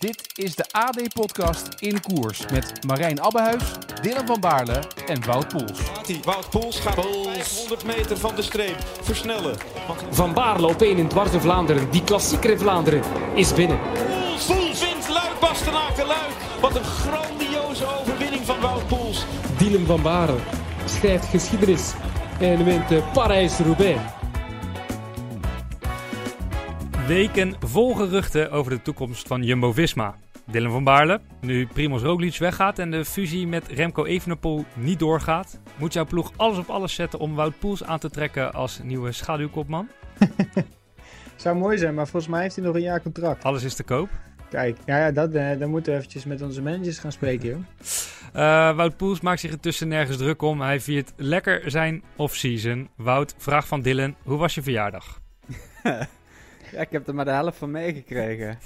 Dit is de AD-podcast In Koers met Marijn Abbehuis, Dylan van Baarle en Wout Poels. Wout Poels gaat 500 meter van de streep versnellen. Van Baarle op 1 in dwars in Vlaanderen. Die klassieker in Vlaanderen is binnen. Poels, Poels wint Luik Bastenaken Luik. Wat een grandioze overwinning van Wout Poels. Dylan van Baarle schrijft geschiedenis en wint Parijs-Roubaix. Weken vol geruchten over de toekomst van Jumbo-Visma. Dylan van Baarle, nu Primoz Roglic weggaat en de fusie met Remco Evenepoel niet doorgaat, moet jouw ploeg alles op alles zetten om Wout Poels aan te trekken als nieuwe schaduwkopman? Zou mooi zijn, maar volgens mij heeft hij nog een jaar contract. Alles is te koop. Kijk, ja, ja dat, uh, dan moeten we eventjes met onze managers gaan spreken, joh. Uh, Wout Poels maakt zich intussen nergens druk om. Hij viert lekker zijn off-season. Wout, vraag van Dylan, hoe was je verjaardag? Ja, ik heb er maar de helft van meegekregen.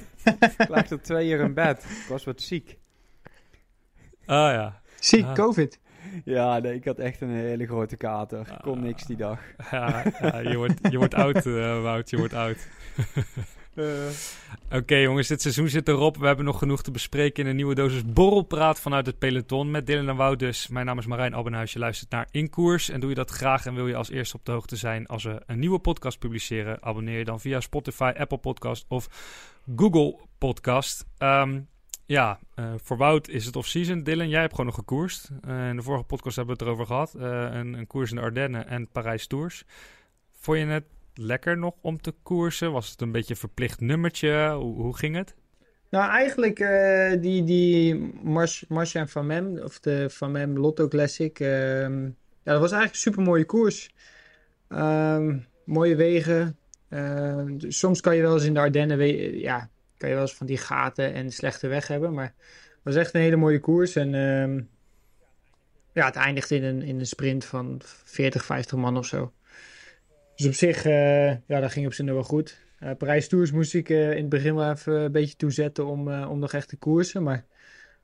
ik lag er twee uur in bed. Ik was wat ziek. Ah ja. Ziek, ah. covid. Ja, nee, ik had echt een hele grote kater. Ik kon niks die dag. Ja, ja je, wordt, je wordt oud, uh, Wout. Je wordt oud. Oké jongens, dit seizoen zit erop. We hebben nog genoeg te bespreken in een nieuwe dosis borrelpraat vanuit het peloton met Dylan en Wout dus. Mijn naam is Marijn Abbenhuis, je luistert naar In Koers. En doe je dat graag en wil je als eerste op de hoogte zijn als we een nieuwe podcast publiceren, abonneer je dan via Spotify, Apple Podcast of Google Podcast. Um, ja, uh, voor Wout is het off-season. Dylan, jij hebt gewoon nog gekoerst. Uh, in de vorige podcast hebben we het erover gehad. Uh, een, een koers in de Ardennen en Parijs Tours. Vond je het lekker nog om te koersen? Was het een beetje een verplicht nummertje? Hoe, hoe ging het? Nou, eigenlijk uh, die, die Mars, en Van Mem, of de Van Mem Lotto Classic. Uh, ja, dat was eigenlijk een super mooie koers. Uh, mooie wegen. soms kan je wel eens in de Ardennen, ja, kan je wel eens van die gaten en slechte weg hebben. Maar het was echt een hele mooie koers. En ehm, ja, het eindigde in een, in een sprint van 40, 50 man of zo. Dus op zich, uh, ja, dat ging op zich nog wel goed. Uh, Parijs Tours moest ik uh, in het begin wel even een beetje toezetten om, om nog echt te koersen. Maar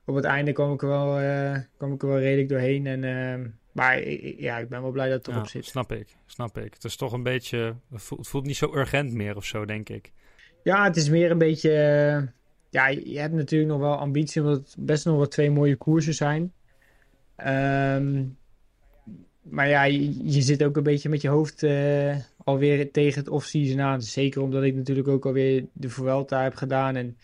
op het einde kwam ik er wel, kwam ik er wel redelijk doorheen. En, ehm, maar ja, ik ben wel blij dat het erop ja, zit. Snap ik, snap ik. Het is toch een beetje, het voelt, het voelt niet zo urgent meer of zo, denk ik. Ja, het is meer een beetje, ja, je hebt natuurlijk nog wel ambitie, omdat het best nog wel twee mooie koersen zijn. Um, maar ja, je, je, zit ook een beetje met je hoofd uh, alweer tegen het off-season aan. Zeker omdat ik natuurlijk ook alweer de Vuelta heb gedaan. En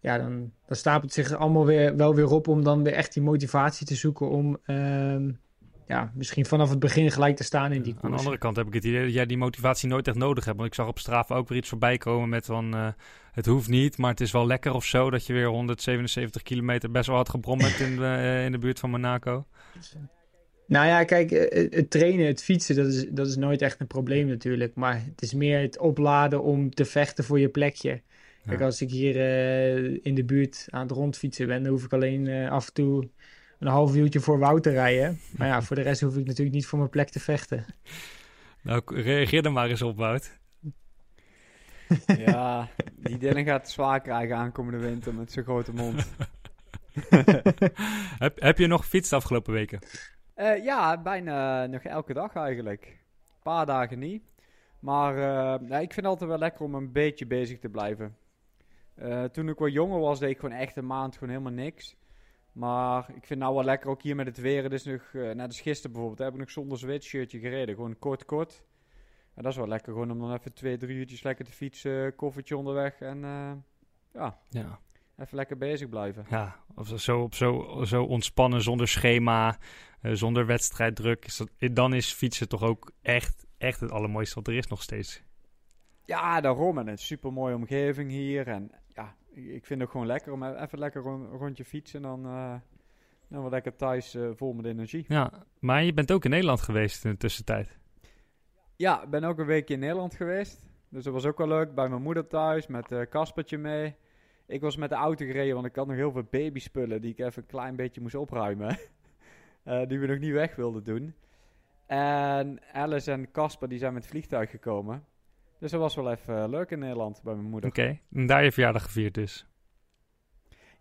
ja, dan, dan stapelt het zich allemaal weer, wel weer op om dan weer echt die motivatie te zoeken om um, ja, misschien vanaf het begin gelijk te staan in die koers. Aan de andere kant heb ik het idee dat jij die motivatie nooit echt nodig hebt. Want ik zag op Strava ook weer iets voorbij komen met van... Uh, het hoeft niet, maar het is wel lekker of zo... dat je weer 177 kilometer best wel had gebrommerd in, de, uh, in de buurt van Monaco. Nou ja, kijk, het trainen, het fietsen, dat is, dat is nooit echt een probleem natuurlijk. Maar het is meer het opladen om te vechten voor je plekje. Kijk, ja. als ik hier uh, in de buurt aan het rondfietsen ben, dan hoef ik alleen uh, af en toe een half uurtje voor Wout te rijden. Maar ja, voor de rest hoef ik natuurlijk niet voor mijn plek te vechten. Nou, reageer er maar eens op, Wout. Ja, die Dylan gaat zwaar krijgen aankomende winter met zijn grote mond. heb, heb je nog gefietst de afgelopen weken? Uh, ja, bijna nog elke dag eigenlijk. Een paar dagen niet. Maar uh, ja, ik vind het altijd wel lekker om een beetje bezig te blijven. Uh, toen ik wat jonger was, deed ik gewoon echt een maand gewoon helemaal niks. Maar ik vind nou wel lekker, ook hier met het weer. Het nog, net als gisteren bijvoorbeeld, heb ik nog zonder sweatshirtje gereden. Gewoon kort, kort. En dat is wel lekker, gewoon om dan even twee, drie uurtjes lekker te fietsen, koffertje onderweg en ja. ja. Even lekker bezig blijven. Ja, of zo, op zo, zo ontspannen, zonder schema, uh, zonder wedstrijddruk. Is dat, dan is fietsen toch ook echt, echt het allermooiste wat er is nog steeds. Ja, daarom. En een super mooie omgeving hier. En ja, ik vind het gewoon lekker om even lekker een rondje fietsen. En dan, uh, dan wel lekker thuis uh, vol met energie. Ja, maar je bent ook in Nederland geweest in de tussentijd. Ja, ik ben ook een weekje in Nederland geweest. Dus dat was ook wel leuk. Bij mijn moeder thuis met Caspertje mee. Ik was met de auto gereden, want ik had nog heel veel babyspullen die ik even een klein beetje moest opruimen. uh, die we nog niet weg wilden doen. En Alice en Casper die zijn met het vliegtuig gekomen. Dus dat was wel even leuk in Nederland bij mijn moeder. Oké, en daar je verjaardag gevierd dus.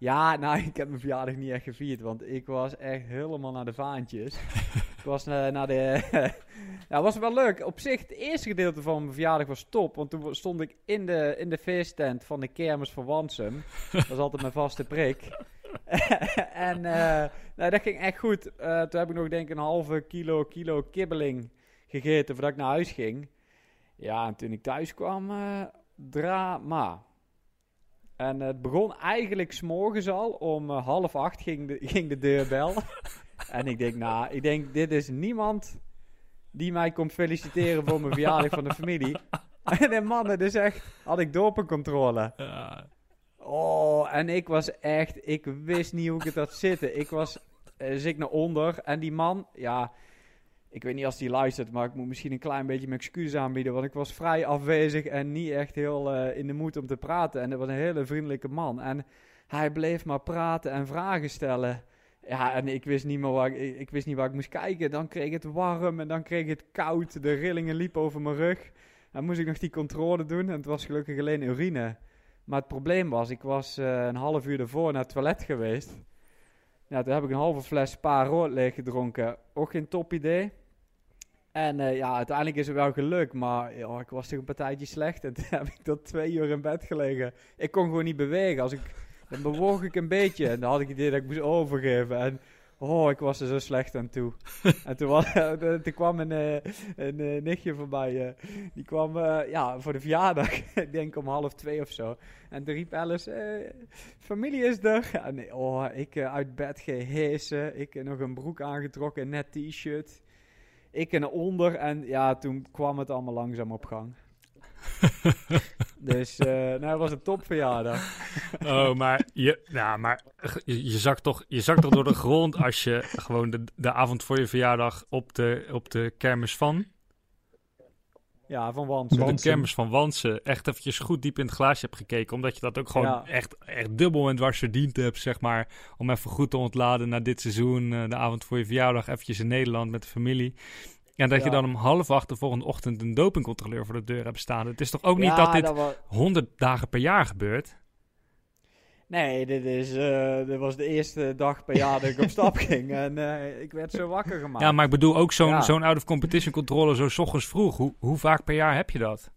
Ja, nou, ik heb mijn verjaardag niet echt gevierd, want ik was echt helemaal naar de vaantjes. ik was eh, naar de... ja, was wel leuk. Op zich, het eerste gedeelte van mijn verjaardag was top, want toen stond ik in de, in de feesttent van de kermis van Wansum. dat was altijd mijn vaste prik. en eh, nou, dat ging echt goed. Eh, toen heb ik nog denk ik een halve kilo, kilo kibbeling gegeten voordat ik naar huis ging. Ja, en toen ik thuis kwam, drama. En het begon eigenlijk s'morgens al. Om eh, half acht ging de, ging de deurbel. en ik denk, nou, ik denk, dit is niemand die mij komt feliciteren voor mijn verjaardag van de familie. en de mannen, dus echt, had ik dopencontrole. Ja. Oh, en ik was echt, ik wist niet hoe ik het had zitten. Ik was, eh, dus ik naar onder. En die man, ja, ik weet niet als hij luistert, maar ik moet misschien een klein beetje mijn excuses aanbieden. Want ik was vrij afwezig en niet echt heel eh, in de moed om te praten. En dat was een hele vriendelijke man. En hij bleef maar praten en vragen stellen. Ja, en ik wist niet meer waar ik, ik wist niet waar ik moest kijken. Dan kreeg het warm en dan kreeg het koud. De rillingen liepen over mijn rug. Dan moest ik nog die controle doen. En het was gelukkig alleen urine. Maar het probleem was, ik was eh, een half uur ervoor naar het toilet geweest. Ja, toen heb ik een halve fles spa rood leeg gedronken. Ook geen top idee. En eh, ja, uiteindelijk is het wel gelukt, maar ik was toch een partijtje slecht. En toen heb ik tot twee uur in bed gelegen. Ik kon gewoon niet bewegen. Als ik, dan bewoog ik een beetje en dan had ik het idee dat ik moest overgeven. En oh, ik was er zo slecht aan toe. en toen, was, toen kwam een, eh, een, eh, nichtje voorbij. eh, die kwam ja, voor de verjaardag, ik denk om half twee of zo. En toen riep Alice, eh, familie is er. Nee, oh, ik uit bed gehezen. Ik nog een broek aangetrokken, een net t-shirt. Ik en onder en ja, toen kwam het allemaal langzaam op gang. dus eh nou, dat was een topverjaardag. Oh, maar, je, nou, maar je, je, zakt toch, je zakt toch door de grond als je gewoon de, de avond voor je verjaardag op de, op de kermis van... Ja, van Wans. Op de Wansen. kermis van Wansen echt eventjes goed diep in het glaasje hebt gekeken. Omdat je dat ook gewoon Ja. echt, echt dubbel en dwars verdiend hebt, zeg maar. Om even goed te ontladen na dit seizoen. eh, de avond voor je verjaardag eventjes in Nederland met de familie. En dat je dan om half acht de volgende ochtend een dopingcontroleur voor de deur hebt staan. Het is toch ook niet Ja, dat dit wa- 100 dagen per jaar gebeurt? Nee, dit, is, eh, dit was de eerste dag per jaar dat ik op stap ging. En eh, ik werd zo wakker gemaakt. Ja, maar ik bedoel ook zo'n Ja. zo'n out-of-competition controle zo 's ochtends vroeg. Hoe, hoe vaak per jaar heb je dat?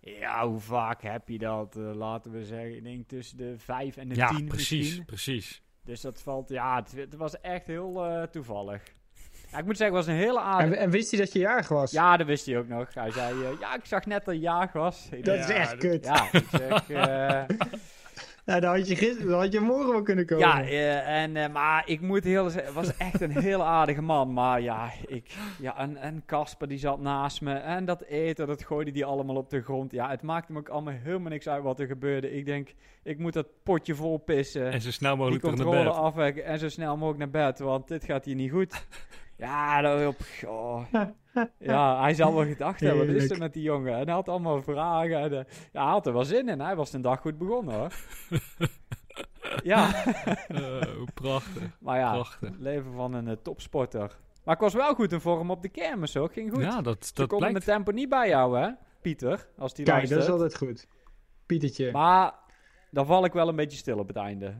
Ja, hoe vaak heb je dat? Eh, laten we zeggen, ik denk tussen de vijf en de ja, tien precies, misschien. precies. Dus dat valt, ja, het, het was echt heel eh, toevallig. Ja, ik moet zeggen, het was een hele En, aardige... en wist hij dat je jarig was? Ja, dat wist hij ook nog. Hij zei, ja, ik zag net dat je jarig was. Ik Dat dacht, is echt kut. Ja, ik zeg... Nou, dan had je, gister, dan had je morgen wel kunnen komen. Ja, eh, en, eh, maar ik moet heel zeggen, was echt een heel aardige man. Maar ja, ik, ja en, en Casper die zat naast me. En dat eten, dat gooide die allemaal op de grond. Ja, het maakte me ook allemaal helemaal niks uit wat er gebeurde. Ik denk, ik moet dat potje vol pissen. En zo snel die mogelijk naar controle bed. afwekken en zo snel mogelijk naar bed. Want dit gaat hier niet goed. Ja, dat op, oh. ja, hij zal wel gedacht hebben, wat is er met die jongen? En hij had allemaal vragen. En, eh, ja, hij had er wel zin in. Hij was een dag goed begonnen hoor. ja. Oh, prachtig, Maar ja, prachtig. het leven van een eh, topsporter. Maar ik was wel goed in vorm op de kermis hoor. Ging goed. Ja, dat, dat mijn blijkt. tempo niet bijhouden, hè? Pieter, als die Kijk, dat is altijd goed. Pietertje. Maar dan val ik wel een beetje stil op het einde.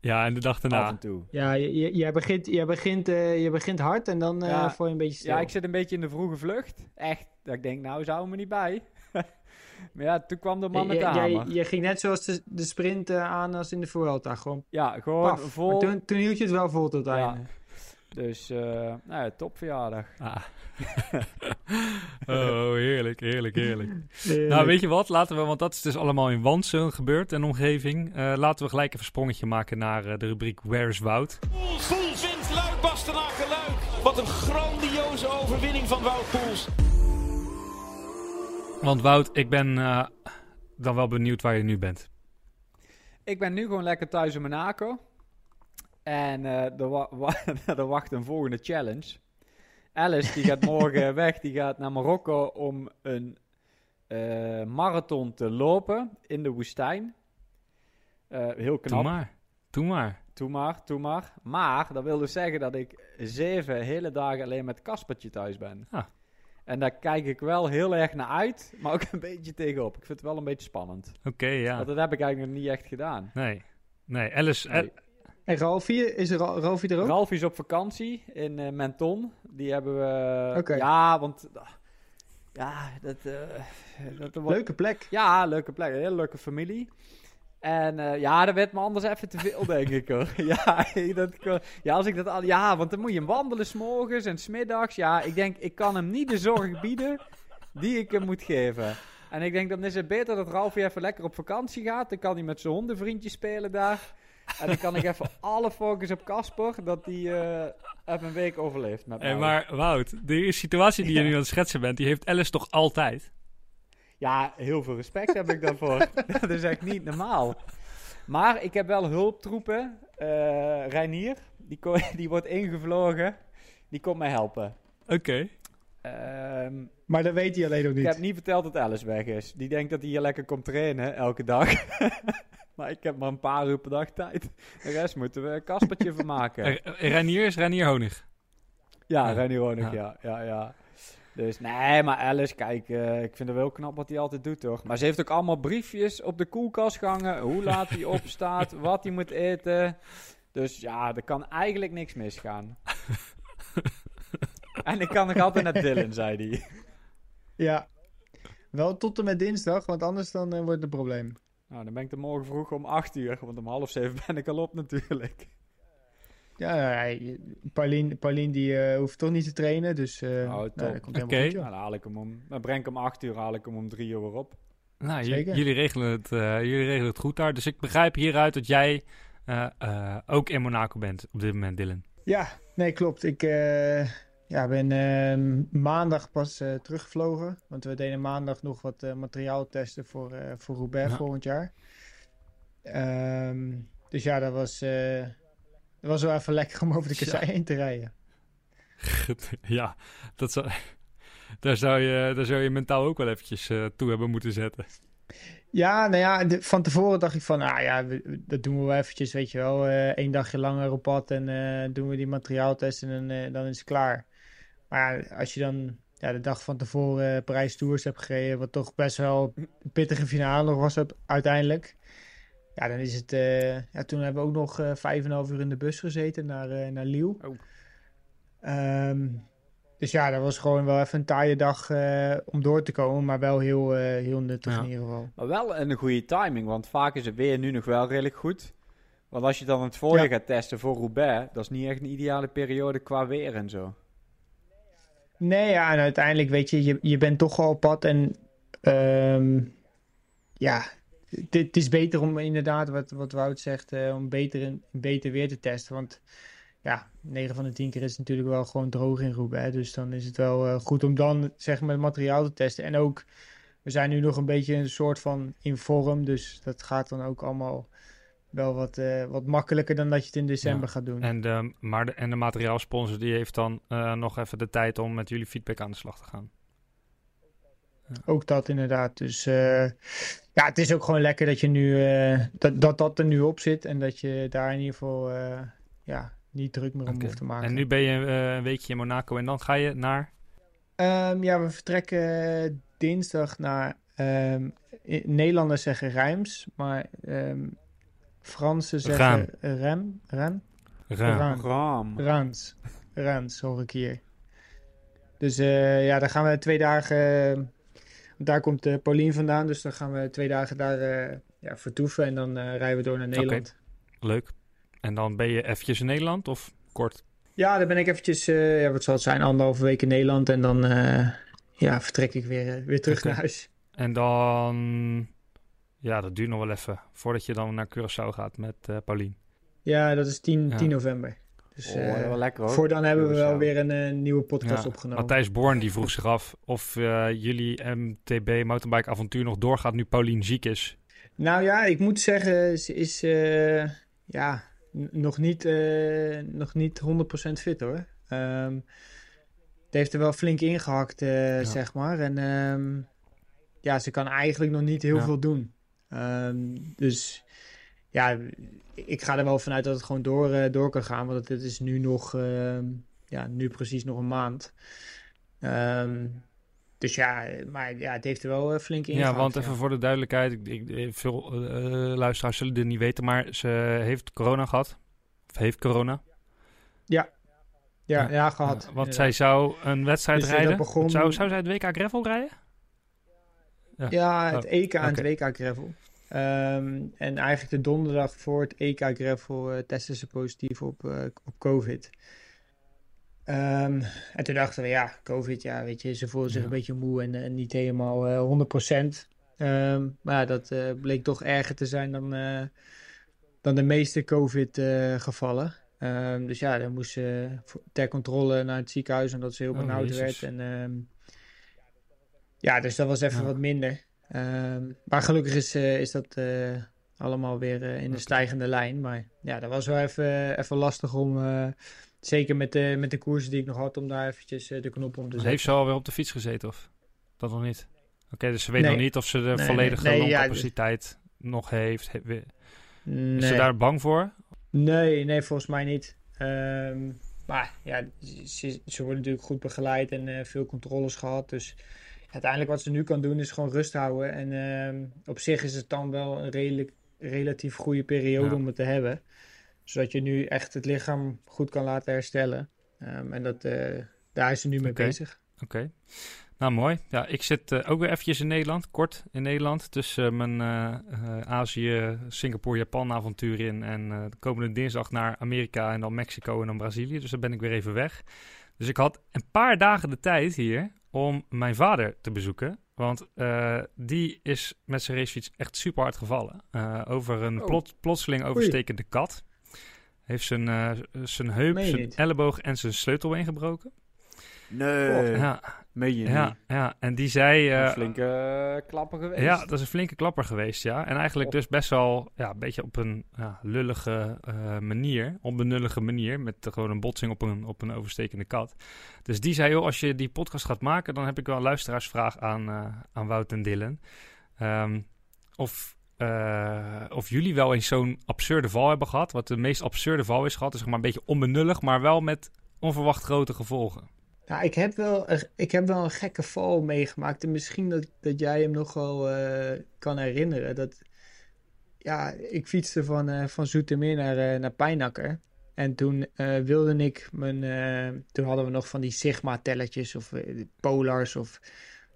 Ja, en de dag Af daarna. en toe. Ja, je, je- jij, begint, jij, begint, eh, je begint hard en dan eh Ja. val je een beetje stil. Ja, ik zit een beetje in de vroege vlucht. Echt. Dat ik denk, nou, zou me niet bij. maar ja, toen kwam de man met de hamer. je ging net zoals de, de sprint aan als in de Vuelta. Gewoon Ja, gewoon paf. vol. Maar toen, toen hield je het wel vol tot het Ja. einde. Dus, eh nou ja, topverjaardag. Ah. oh, heerlijk, heerlijk, heerlijk. Heerlijk. Nou, weet je wat? Laten we, want dat is dus allemaal in Wansen gebeurd en omgeving. Eh, laten we gelijk even een sprongetje maken naar eh, de rubriek Where's Wout? Poels, Poels wint Luik, Bastenaken, Luik. Wat een grandioze overwinning van Wout Poels. Want Wout, ik ben eh, dan wel benieuwd waar je nu bent. Ik ben nu gewoon lekker thuis in Monaco. En eh, er, wa- wa- er wacht een volgende challenge. Alice die gaat morgen weg. Die gaat naar Marokko om een eh, marathon te lopen in de woestijn. Eh, heel Doe knap. maar. Doe maar. Doe maar, doe maar. Maar dat wil dus zeggen dat ik zeven hele dagen alleen met Kaspertje thuis ben. Ah. En daar kijk ik wel heel erg naar uit, maar ook een beetje tegenop. Ik vind het wel een beetje spannend. Oké, ja. Want dat heb ik eigenlijk nog niet echt gedaan. Nee. Nee, Alice... Nee. En Ralfie, is Ra- Ralfie er ook? Ralf is op vakantie in eh, Menton. Die hebben we... Oké. Ja, want... Ja, dat... eh, dat wordt- Leuke plek. Ja, leuke plek. Een hele leuke familie. En eh, ja, dat werd me anders even te veel, denk ik hoor. ja, dat, ja, als ik dat al, ja, want dan moet je hem wandelen s'morgens en smiddags. Ja, ik denk, ik kan hem niet de zorg bieden die ik hem moet geven. En ik denk, dan is het beter dat Ralfie even lekker op vakantie gaat. Dan kan hij met zijn hondenvriendjes spelen daar. En dan kan ik even alle focus op Casper, dat hij eh, even een week overleeft met Hey, maar Wout, de situatie die je nu aan het schetsen bent, die heeft Alice toch altijd? Ja, heel veel respect heb ik daarvoor. dat is echt niet normaal. Maar ik heb wel hulptroepen. Eh Reinier, die, die wordt ingevlogen. Die komt mij helpen. Oké. Ehm, Maar dat weet hij alleen nog ik niet. heb niet verteld dat Alice weg is. Die denkt dat hij hier lekker komt trainen elke dag. Maar ik heb maar een paar uur per dag tijd. De rest moeten we een kaspertje van maken. Eh, Renier is Renier Honig. Ja, Ja. Reinier Honig, Ja. ja. ja, ja. Dus nee, maar Alice, kijk, eh, ik vind het wel knap wat hij altijd doet, toch? Maar ze heeft ook allemaal briefjes op de koelkast gehangen. Hoe laat hij opstaat, wat hij moet eten. Dus ja, er kan eigenlijk niks misgaan. en ik kan nog altijd naar Dylan, zei hij. Ja. Wel tot en met dinsdag, want anders dan eh, wordt het een probleem. Nou, dan ben ik er morgen vroeg om 8 uur, want om half zeven ben ik al op natuurlijk. Ja, Paulien, Paulien die eh, hoeft toch niet te trainen, dus eh Oh, nou, dat komt helemaal Oké. goed, joh. Nou, dan haal ik hem om, dan breng ik hem om 8 uur, haal ik hem om 3 uur weer op. Nou, jullie regelen, het, eh, jullie regelen het goed daar. Dus ik begrijp hieruit dat jij eh, eh, ook in Monaco bent op dit moment, Dylan. Ja, nee, klopt. Ik ja, ben eh, maandag pas eh, teruggevlogen. Want we deden maandag nog wat eh, materiaal testen voor, eh voor Roubaix Ja. volgend jaar. Ehm, dus ja, dat was, dat was wel even lekker om over de kassei heen te rijden. ja, dat zou, daar, zou je, daar zou je mentaal ook wel eventjes toe hebben moeten zetten. Ja, nou ja, de- van tevoren dacht ik van, ah ja, we- we- dat doen we wel eventjes, weet je wel. één dagje langer op pad en doen we die materiaaltest en dan is het klaar. Maar ja, als je dan ja, de dag van tevoren eh, Parijs Tours hebt gereden, wat toch best wel een pittige finale nog was op- uiteindelijk. Ja, dan is het... eh, ja, toen hebben we ook nog eh, vijf en half uur in de bus gezeten naar, eh naar Lille. Oh. Ehm, dus ja, dat was gewoon wel even een taaie dag eh, om door te komen, maar wel heel, eh, heel nuttig Ja. in ieder geval. Maar wel een goede timing, want vaak is het weer nu nog wel redelijk goed. Want als je dan het voorjaar Ja. gaat testen voor Roubaix, dat is niet echt een ideale periode qua weer en zo. Nee, ja, en uiteindelijk weet je, je, je bent toch al op pad en ehm, ja, het, is beter om inderdaad, wat, wat Wout zegt, eh, om beter, in, beter weer te testen. Want ja, 9 van de 10 keer is het natuurlijk wel gewoon droog in Roubaix. Dus dan is het wel eh, goed om dan zeg maar het materiaal te testen. En ook, we zijn nu nog een beetje een soort van in vorm, dus dat gaat dan ook allemaal wel wat, eh, wat makkelijker dan dat je het in december Ja. gaat doen. En de, maar de, en de materiaalsponsor die heeft dan eh, nog even de tijd om met jullie feedback aan de slag te gaan. Ook dat inderdaad. Dus eh, ja, het is ook gewoon lekker dat je nu dat, dat dat er nu op zit en dat je daar in ieder geval ja, niet druk meer om hoeft te maken. En nu ben je een weekje in Monaco en dan ga je naar... Ehm, ja, we vertrekken dinsdag naar ehm, Nederlanders zeggen Rijms, maar ehm Fransen zeggen Rem. Raan. Ram. Rans. Rans, hoor ik hier. Dus eh, ja, daar gaan we twee dagen. eh, daar komt eh Paulien vandaan, dus dan gaan we twee dagen daar eh, ja, vertoeven en dan rijden we door naar Nederland. Leuk. En dan ben je eventjes in Nederland of kort? Ja, dan ben ik eventjes, eh, ja, wat zal het zijn, anderhalve week in Nederland en dan eh, ja, vertrek ik weer, weer terug naar huis. En dan... Ja, dat duurt nog wel even voordat je dan naar Curaçao gaat met eh Paulien. Ja, dat is 10, Ja. 10 november. Dus Oh, eh, wel lekker hoor. voor dan hebben we wel weer een eh, nieuwe podcast Ja. opgenomen. Matthijs Born die vroeg zich af of eh, jullie MTB mountainbike avontuur nog doorgaat nu Paulien ziek is. Nou ja, ik moet zeggen, ze is eh, ja, nog, niet, eh, nog niet 100% fit hoor. Ehm het heeft er wel flink ingehakt, eh, zeg maar. En ehm, ja, ze kan eigenlijk nog niet heel Ja. veel doen. Ehm, dus ja, ik ga er wel vanuit dat het gewoon door, eh, door kan gaan. Want het is nu nog, ehm, ja, nu precies nog een maand. Ehm, dus ja, maar ja, het heeft er wel eh, flink in Ja, want even voor de duidelijkheid, ik, ik, veel eh, luisteraars zullen dit niet weten, maar ze heeft corona gehad. Of heeft corona. Ja, ja, Ja. ja, gehad. Want zij zou een wedstrijd Dus, rijden. begon- Zou, zou zij het WK Gravel rijden? Ja, het Oh, EK en het WK Gravel. Ehm, en eigenlijk de donderdag voor het EK Gravel eh, testen ze positief op, eh, op COVID. Ehm, en toen dachten we, ja, COVID, ja, weet je, ze voelde zich Ja. een beetje moe en, eh, niet helemaal eh 100%. Ehm, maar ja, dat bleek toch erger te zijn dan, dan de meeste COVID-gevallen. Dus ja, dan moest ze ter controle naar het ziekenhuis omdat ze heel Oh, benauwd werd. En, ja, dus dat was even Ja. wat minder. Ehm, maar gelukkig is, eh, is dat eh, allemaal weer eh, in de stijgende lijn. Maar ja, dat was wel even, even lastig om, zeker met de, met de koersen die ik nog had, om daar eventjes de knop om te zetten. Heeft ze alweer op de fiets gezeten of dat nog niet? Oké, dus ze weet Nee. nog niet of ze de nee, volledige nee, ja, longcapaciteit nog heeft. He-. Is ze daar bang voor? Nee, nee, volgens mij niet. Ehm, maar ja, ze, ze worden natuurlijk goed begeleid en veel controles gehad. Dus uiteindelijk wat ze nu kan doen is gewoon rust houden. En ehm, op zich is het dan wel een redelijk, relatief goede periode Ja. om het te hebben. Zodat je nu echt het lichaam goed kan laten herstellen. Ehm, en dat, eh, daar is ze nu mee bezig. Oké. Nou, mooi. Ja, ik zit eh, ook weer eventjes in Nederland, kort in Nederland, tussen mijn eh, eh, Azië, Singapore, Japan avontuur in en de komende dinsdag naar Amerika en dan Mexico en dan Brazilië. Dus dan ben ik weer even weg. Dus ik had een paar dagen de tijd hier om mijn vader te bezoeken. Want eh, die is met zijn racefiets echt super hard gevallen. Eh, over een Oh. plot, plotseling overstekende kat. Heeft zijn, eh, zijn heup, zijn niet? elleboog en zijn sleutelbeen gebroken. Nee, Ja, meen je ja, niet? ja, en die zei... Een eh, flinke eh, klapper geweest. ja, dat is een flinke klapper geweest, ja. En eigenlijk Oh. dus best wel ja, een beetje op een ja, lullige eh, manier, onbenullige manier, met gewoon een botsing op een, op een overstekende kat. Dus die zei, joh, als je die podcast gaat maken, dan heb ik wel een luisteraarsvraag aan, aan Wout en Dylan. Ehm, of, of jullie wel eens zo'n absurde val hebben gehad. Wat de meest absurde val is gehad, is zeg maar een beetje onbenullig, maar wel met onverwacht grote gevolgen. Nou, ik heb wel, ik heb wel een gekke val meegemaakt. En misschien dat, dat jij hem nog wel eh, kan herinneren. Dat, ja, ik fietste van, eh van Zoetermeer naar, eh, naar Pijnakker. En toen wilde ik mijn... toen hadden we nog van die Sigma-tellertjes of Polars. Of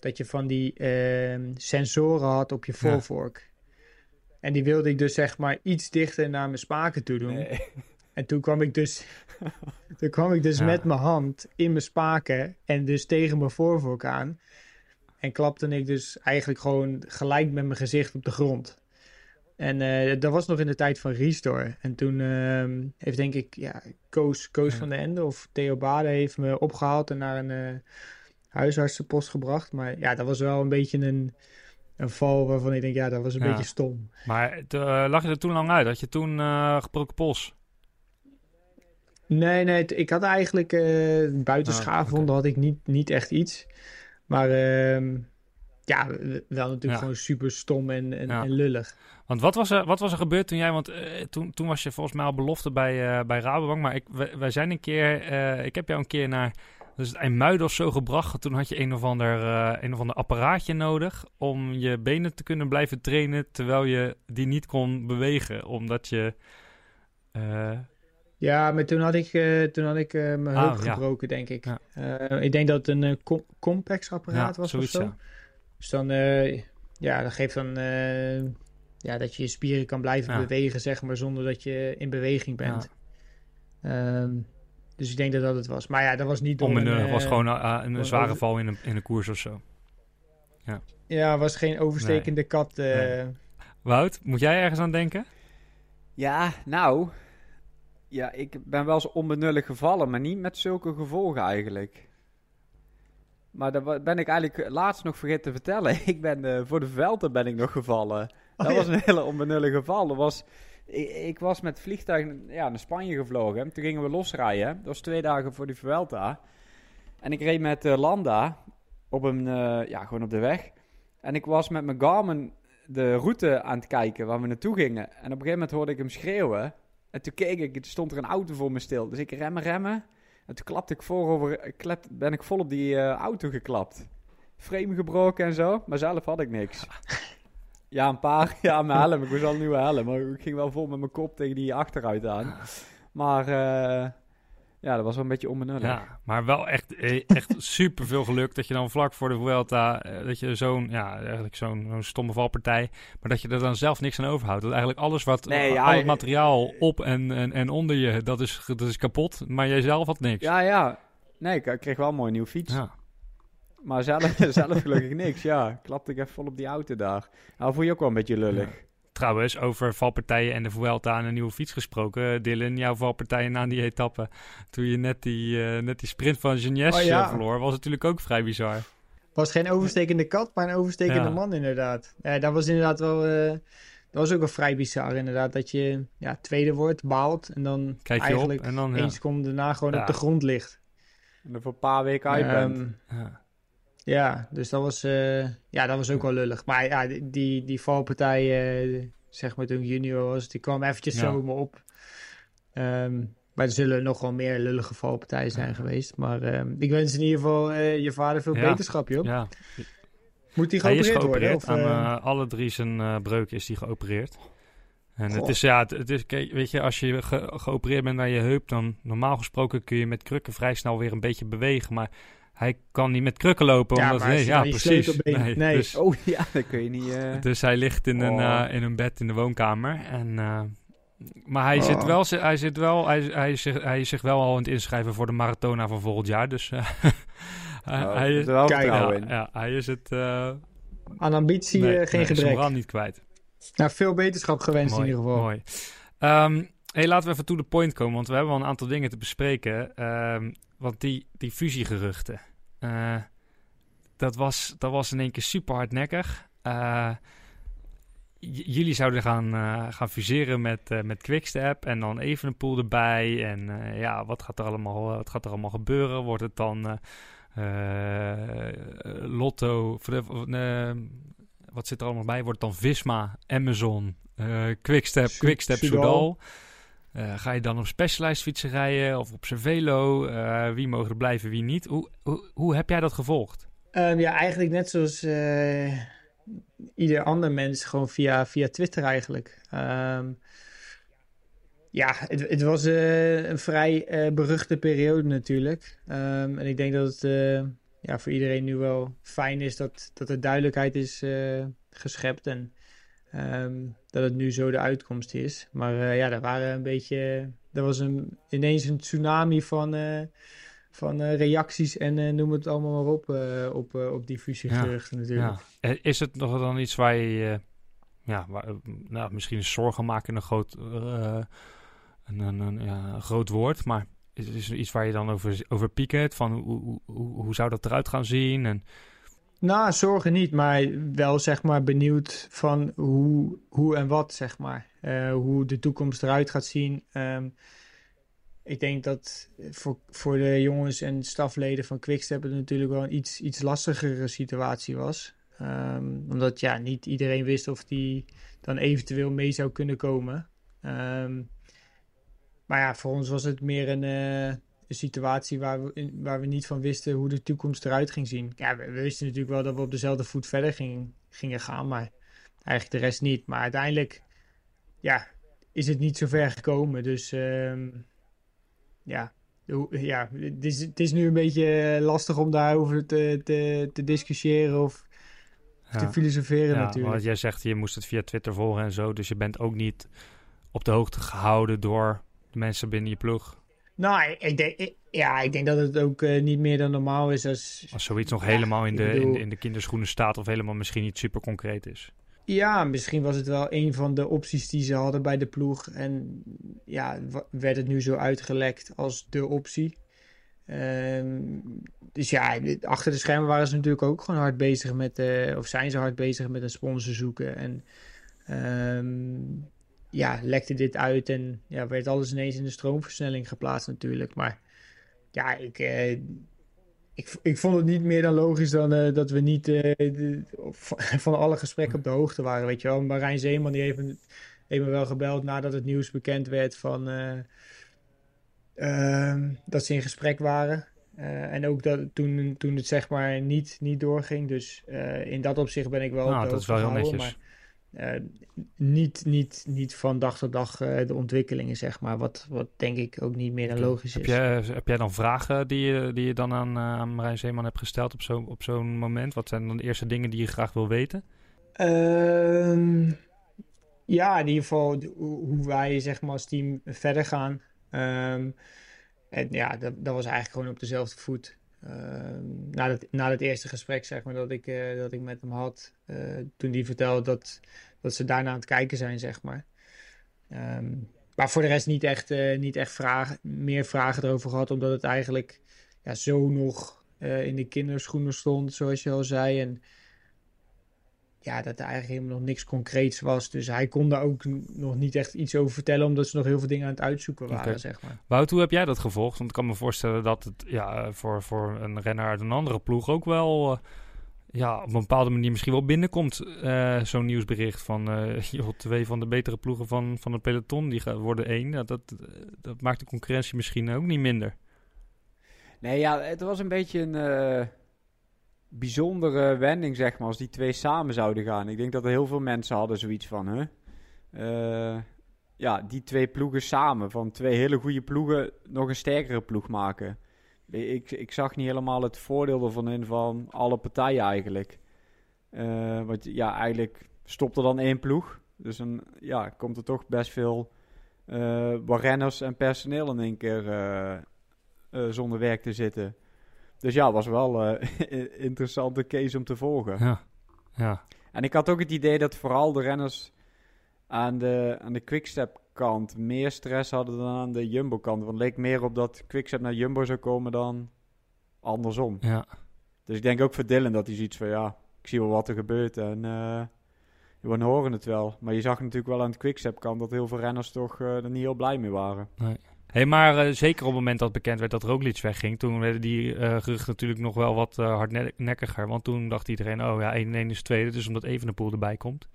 dat je van die eh, sensoren had op je Ja. voorvork. En die wilde ik dus zeg maar iets dichter naar mijn spaken toe doen. Nee. En toen kwam ik dus, toen kwam ik dus Ja. met mijn hand in mijn spaken en dus tegen mijn voorvork aan. En klapte ik dus eigenlijk gewoon gelijk met mijn gezicht op de grond. En eh, dat was nog in de tijd van Restore. En toen ehm, heeft denk ik ja, Koos, Koos Ja. van den Ende of Theo Bade heeft me opgehaald en naar een eh, huisartsenpost gebracht. Maar ja, dat was wel een beetje een, een val waarvan ik denk, ja, dat was een Ja. beetje stom. Maar eh, lag je er toen lang uit? Had je toen gebroken pols? Nee, nee, ik had eigenlijk eh buiten Ah, had ik niet, niet echt iets. Maar ehm, ja, wel natuurlijk Ja. gewoon super stom en, en, Ja. en lullig. Want wat was er, wat was er gebeurd toen jij... Want eh, toen, toen was je volgens mij al belofte bij, eh, bij Rabobank. Maar ik, wij, wij zijn een keer... ik heb jou een keer naar... Dus het IJmuiden of zo gebracht. Toen had je een of, ander, een of ander apparaatje nodig... om je benen te kunnen blijven trainen... terwijl je die niet kon bewegen. Omdat je... Ja, maar toen had ik, eh, toen had ik eh, mijn Ah, heup ja. gebroken, denk ik. Ja. Eh, ik denk dat het een com- complex apparaat ja, was zoiets, of zo. ja. Dus dan, eh, ja, dat geeft dan eh, ja, dat je je spieren kan blijven Ja. bewegen, zeg maar, zonder dat je in beweging bent. Ehm, dus ik denk dat dat het was. Maar ja, dat was niet door een, was gewoon een, een zware over- val in een, in een koers of zo. Ja, was geen overstekende kat. eh, Nee. Wout, moet jij ergens aan denken? Ja, nou. Ja, ik ben wel eens onbenullig gevallen, maar niet met zulke gevolgen eigenlijk. Maar dat ben ik eigenlijk laatst nog vergeten te vertellen. Ik ben eh, voor de Velten ben ik nog gevallen. Dat Oh, ja. was een hele onbenullige val. Dat was, ik, ik was met vliegtuig ja, naar Spanje gevlogen. Toen gingen we losrijden. Dat was twee dagen voor die Vuelta. En ik reed met eh, Landa op een, eh, ja, gewoon op de weg. En ik was met mijn Garmin de route aan het kijken waar we naartoe gingen. En op een gegeven moment hoorde ik hem schreeuwen. En toen keek ik, toen stond er een auto voor me stil. Dus ik remmen, remmen. En toen klapte ik voorover, klep, ben ik vol op die eh, auto geklapt. Frame gebroken en zo, maar zelf had ik niks. Ja, een paar, ja, mijn helm. Ik moest al een nieuwe helm. Maar ik ging wel vol met mijn kop tegen die achteruit aan. Maar eh, ja, dat was wel een beetje onbenullig. Ja, maar wel echt, eh, echt super veel geluk dat je dan vlak voor de Vuelta, eh, dat je zo'n, ja, eigenlijk zo'n zo'n stomme valpartij, maar dat je er dan zelf niks aan overhoudt. Dat eigenlijk alles wat, Nee, ja, al het eh, materiaal op en, en, en onder je, dat is, dat is kapot, maar jij zelf had niks. Ja, ja. Nee, ik, ik kreeg wel een mooi nieuw fiets. Ja. Maar zelf, zelf gelukkig niks, ja. Klapte ik even vol op die auto daar. Nou, voel je ook wel een beetje lullig. Trouwens, over valpartijen en de Vuelta en een nieuwe fiets gesproken. Dylan, jouw valpartijen na die etappe, toen je net die, eh, net die sprint van Genies Oh, ja. eh, verloor, was natuurlijk ook vrij bizar. Was geen overstekende kat, maar een overstekende Ja. man inderdaad. Ja, dat was inderdaad wel... eh, dat was ook wel vrij bizar inderdaad. Dat je ja, tweede wordt, baalt en dan Kijk je eigenlijk op en dan, ja. één seconde daarna gewoon Ja. op de grond ligt. En er voor een paar weken uit bent. Ehm, Ja. Ja, dus dat was, eh, ja, dat was ook wel lullig. Maar ja, die, die, die valpartij, eh, zeg maar toen ik junior was, die kwam eventjes Ja. zomaar op. Ehm, maar er zullen nog wel meer lullige valpartijen zijn geweest. Maar ehm, ik wens in ieder geval eh, je vader veel Ja. beterschap, joh. ja. Moet hij Hij is geopereerd worden? geopereerd. Of, Aan alle drie zijn breuken is hij geopereerd. En het is, ja, het, is, weet je, als je ge- geopereerd bent aan je heup, dan normaal gesproken kun je met krukken vrij snel weer een beetje bewegen. Maar hij kan niet met krukken lopen. Ja, omdat, nee, ja, precies. sleutelbeen- nee. Dus, Oh ja, dat kun je niet... eh, dus hij ligt in een, Oh. eh, in een bed in de woonkamer. En, eh, maar hij, Oh. zit wel, hij, zit wel, hij, hij, is zich, hij is zich wel al aan het inschrijven voor de Maratona van volgend jaar. Dus eh, hij, oh, hij er is, wel ja, in. ja, hij is het... eh, aan ambitie nee, geen nee, gebrek. moraal niet kwijt. Nou, veel beterschap gewenst mooi, in ieder geval. Mooi. Ehm, hey, laten we even to the point komen, want we hebben wel een aantal dingen te bespreken. Ehm, want die, die fusiegeruchten, eh, dat, was, dat was in één keer super hardnekkig. J- jullie zouden gaan, eh, gaan fuseren met, met Quickstep en dan even een pool erbij. En ja, wat gaat, er allemaal, wat gaat er allemaal gebeuren? Wordt het dan Lotto, wat zit er allemaal bij? Wordt het dan Visma, Amazon, Quickstep, Quickstep, Soudal. Eh, ga je dan op Specialized fietsen rijden of op Cervelo? Eh, wie mogen er blijven, wie niet? Hoe, hoe, hoe heb jij dat gevolgd? Ehm, ja, eigenlijk net zoals eh, ieder ander mens, gewoon via, via Twitter eigenlijk. Ehm, ja, het, het was een vrij beruchte periode natuurlijk. Ehm, en ik denk dat het ja, voor iedereen nu wel fijn is dat, dat er duidelijkheid is geschept. En dat het nu zo de uitkomst is. Maar eh, ja, er waren een beetje... Er was een, ineens een tsunami van... eh, van eh, reacties en eh, noem het allemaal maar op, eh, op, eh, op die fusiegeruchten natuurlijk. Ja. Eh, Is het nog dan iets waar je, eh, ja, waar, eh, nou, misschien is zorgen maken een groot, eh, een, een, een, ja, groot woord, maar is, is er iets waar je dan over, over piekert? Van hoe, hoe, hoe, hoe zou dat eruit gaan zien? En, Nou, zorgen niet, maar wel zeg maar benieuwd van hoe, hoe en wat, zeg maar. Eh, hoe de toekomst eruit gaat zien. Ehm, ik denk dat voor, voor de jongens en stafleden van Quickstep het natuurlijk wel een iets, iets lastigere situatie was. Ehm, omdat ja, niet iedereen wist of die dan eventueel mee zou kunnen komen. Ehm, maar ja, voor ons was het meer een, eh, situatie waar we, waar we niet van wisten hoe de toekomst eruit ging zien. Ja, we, we wisten natuurlijk wel dat we op dezelfde voet verder gingen, gingen gaan, maar eigenlijk de rest niet. Maar uiteindelijk, ja, is het niet zo ver gekomen. Dus ehm, ja, ja het, is, het is nu een beetje lastig om daarover te, te, te discussiëren of te filosoferen ja, natuurlijk. want jij zegt, je moest het via Twitter volgen en zo, dus je bent ook niet op de hoogte gehouden door de mensen binnen je ploeg. Nou, ik, denk, ik- ja, ik denk dat het ook eh, niet meer dan normaal is als... Als zoiets nog Ja, helemaal in de, in, de, in de kinderschoenen staat of helemaal misschien niet super concreet is. Ja, misschien was het wel een van de opties die ze hadden bij de ploeg. En ja, werd het nu zo uitgelekt als de optie. Ehm, dus ja, achter de schermen waren ze natuurlijk ook gewoon hard bezig met, eh, of zijn ze hard bezig met een sponsor zoeken. En ehm, ja, lekte dit uit en ja, werd alles ineens in de stroomversnelling geplaatst natuurlijk. Maar ja, ik, eh, ik, ik vond het niet meer dan logisch dan eh, dat we niet eh, de- van, van alle gesprekken op de hoogte waren. Weet je wel, Marijn Zeeman die heeft, me- heeft me wel gebeld nadat het nieuws bekend werd van eh, ehm, dat ze in gesprek waren. En ook dat, toen, toen het zeg maar niet, niet doorging. Dus in dat opzicht ben ik wel. op Nou, de dat is wel heel gehouden, netjes. Maar, niet, niet, niet van dag tot dag eh, de ontwikkelingen, zeg maar. Wat, wat denk ik ook niet meer dan logisch Heb is. jij, heb jij dan vragen die je, die je dan aan, eh, aan Marijn Zeeman hebt gesteld op zo'n op zo'n moment? Wat zijn dan de eerste dingen die je graag wil weten? Ehm, ja, in ieder geval hoe wij zeg maar als team verder gaan. Ehm, en ja, dat, dat was eigenlijk gewoon op dezelfde voet. Ehm, na, het, na eerste gesprek zeg maar dat ik, eh, dat ik met hem had, eh, toen die vertelde dat, dat ze daarna aan het kijken zijn zeg maar. Ehm, maar voor de rest niet echt, eh, niet echt vragen, meer vragen erover gehad, omdat het eigenlijk ja, zo nog in de kinderschoenen stond, zoals je al zei. En ja, dat er eigenlijk helemaal nog niks concreets was. Dus hij kon daar ook nog niet echt iets over vertellen, omdat ze nog heel veel dingen aan het uitzoeken waren, zeg maar. Wout, hoe heb jij dat gevolgd? Want ik kan me voorstellen dat het ja, voor, voor een renner uit een andere ploeg ook wel eh, ja, op een bepaalde manier misschien wel binnenkomt. eh, Zo'n nieuwsbericht van eh, joh, twee van de betere ploegen van, van het peloton die gaan, worden één. Ja, dat, dat maakt de concurrentie misschien ook niet minder. Nee, ja, het was een beetje een eh, bijzondere wending, zeg maar, als die twee samen zouden gaan. Ik denk dat er heel veel mensen hadden zoiets van, hè? Eh, ja, die twee ploegen samen, van twee hele goede ploegen, nog een sterkere ploeg maken. Ik, ik zag niet helemaal het voordeel ervan in van alle partijen eigenlijk. Eh, want ja, eigenlijk stopt er dan één ploeg. Dus dan ja, komt er toch best veel renners en personeel in één keer zonder werk te zitten. Dus ja, was wel eh, een interessante case om te volgen. Ja, ja. En ik had ook het idee dat vooral de renners aan de, aan de Quickstep kant meer stress hadden dan aan de Jumbo kant. Want het leek meer op dat Quickstep naar Jumbo zou komen dan andersom. ja. Dus ik denk ook voor Dylan dat hij ziet van ja, ik zie wel wat er gebeurt en eh, we horen het wel. Maar je zag natuurlijk wel aan de Quickstep kant dat heel veel renners toch eh, er niet heel blij mee waren. Hey, maar eh, zeker op het moment dat bekend werd dat Roglic wegging, toen werden die eh geruchten natuurlijk nog wel wat eh, hardnekkiger. Want toen dacht iedereen, oh ja, 1-1 is tweede, dus omdat Evenepoel erbij komt.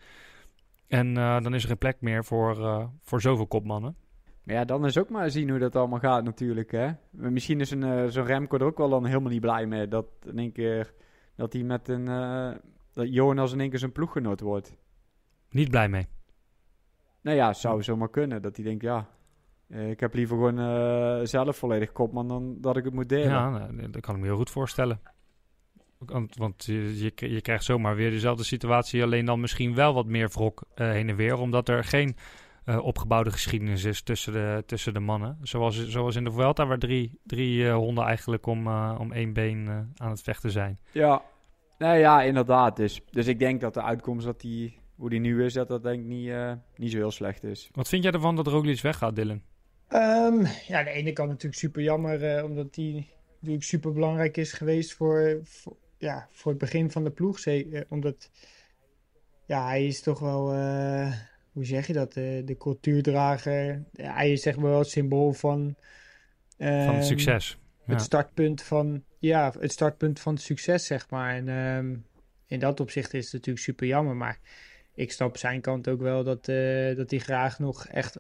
En dan is er geen plek meer voor, voor zoveel kopmannen. Maar ja, dan is ook maar zien hoe dat allemaal gaat natuurlijk, hè. Misschien is een, zo'n Remco er ook wel dan helemaal niet blij mee. Dat in één keer, dat hij met een, dat Jonas in één keer zijn ploeggenoot wordt. Niet blij mee. Nou ja, zou zomaar kunnen. Dat hij denkt, ja, ik heb liever gewoon eh, zelf volledig kopman dan dat ik het moet delen. Ja, nou, dat kan ik me heel goed voorstellen. Want, want je, je, je krijgt zomaar weer dezelfde situatie, alleen dan misschien wel wat meer wrok eh, heen en weer, omdat er geen eh, opgebouwde geschiedenis is tussen de, tussen de mannen. Zoals, zoals in de Vuelta, waar drie, drie eh, honden eigenlijk om, eh, om één been eh, aan het vechten zijn. Ja, nou ja, inderdaad. Dus, dus ik denk dat de uitkomst dat die, hoe die nu is, dat dat denk ik niet, eh, niet zo heel slecht is. Wat vind jij ervan dat Roglic weggaat, Dylan? Ehm, ja, aan de ene kant natuurlijk super jammer, eh, omdat die natuurlijk super belangrijk is geweest voor, voor, ja, voor het begin van de ploeg. Zeker, omdat ja, hij is toch wel, eh, hoe zeg je dat, eh, de cultuurdrager. Hij is zeg maar wel het symbool van, Van ehm, het succes. Ja. het startpunt van, ja, het startpunt van het succes, zeg maar. En ehm, in dat opzicht is het natuurlijk super jammer, maar ik snap zijn kant ook wel dat, eh, dat hij graag nog echt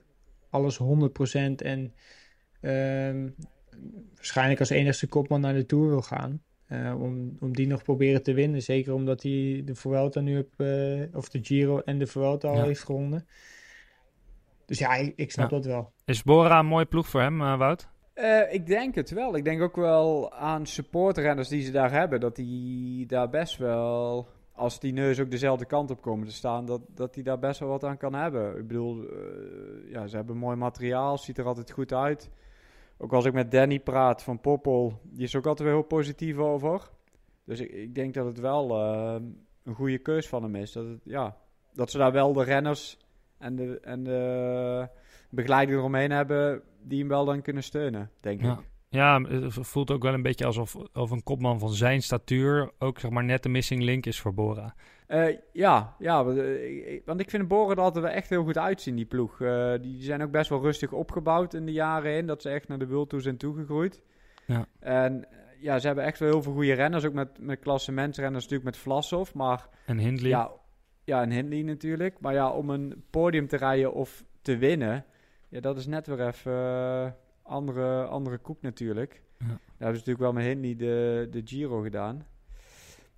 alles 100% en ehm, waarschijnlijk als enigste kopman naar de Tour wil gaan. Eh, om, om die nog proberen te winnen. Zeker omdat hij de Vuelta nu op, eh, of de Giro en de Vuelta al Ja. heeft gewonnen. Dus ja, ik, ik snap Ja. dat wel. Is Bora een mooie ploeg voor hem, eh, Wout? Eh, ik denk het wel. Ik denk ook wel aan supportrenners die ze daar hebben, dat die daar best wel, als die neus ook dezelfde kant op komen te staan, dat, dat die daar best wel wat aan kan hebben. Ik bedoel, eh, ja, ze hebben mooi materiaal, ziet er altijd goed uit. Ook als ik met Danny praat van Poppel, die is ook altijd weer heel positief over. Dus ik, ik denk dat het wel eh, een goede keus van hem is. Dat, het, ja, dat ze daar wel de renners en de, en de begeleiding eromheen hebben die hem wel dan kunnen steunen, denk Ja. ik. Ja, het voelt ook wel een beetje alsof of een kopman van zijn statuur ook zeg maar net de missing link is voor Bora. Eh, ja, ja want, eh, ik- want ik vind Boren er altijd wel echt heel goed uitzien, die ploeg. Eh, die zijn ook best wel rustig opgebouwd in de jaren in, dat ze echt naar de World Tour zijn toegegroeid. Ja. En ja, ze hebben echt wel heel veel goede renners. Ook met, met klassementsrenners natuurlijk met Vlasov. Maar En Hindley. ja, ja, en Hindley natuurlijk. Maar ja, om een podium te rijden of te winnen... Ja, dat is net weer even andere, andere koek natuurlijk. Ja. Daar hebben ze natuurlijk wel met Hindley de, de Giro gedaan.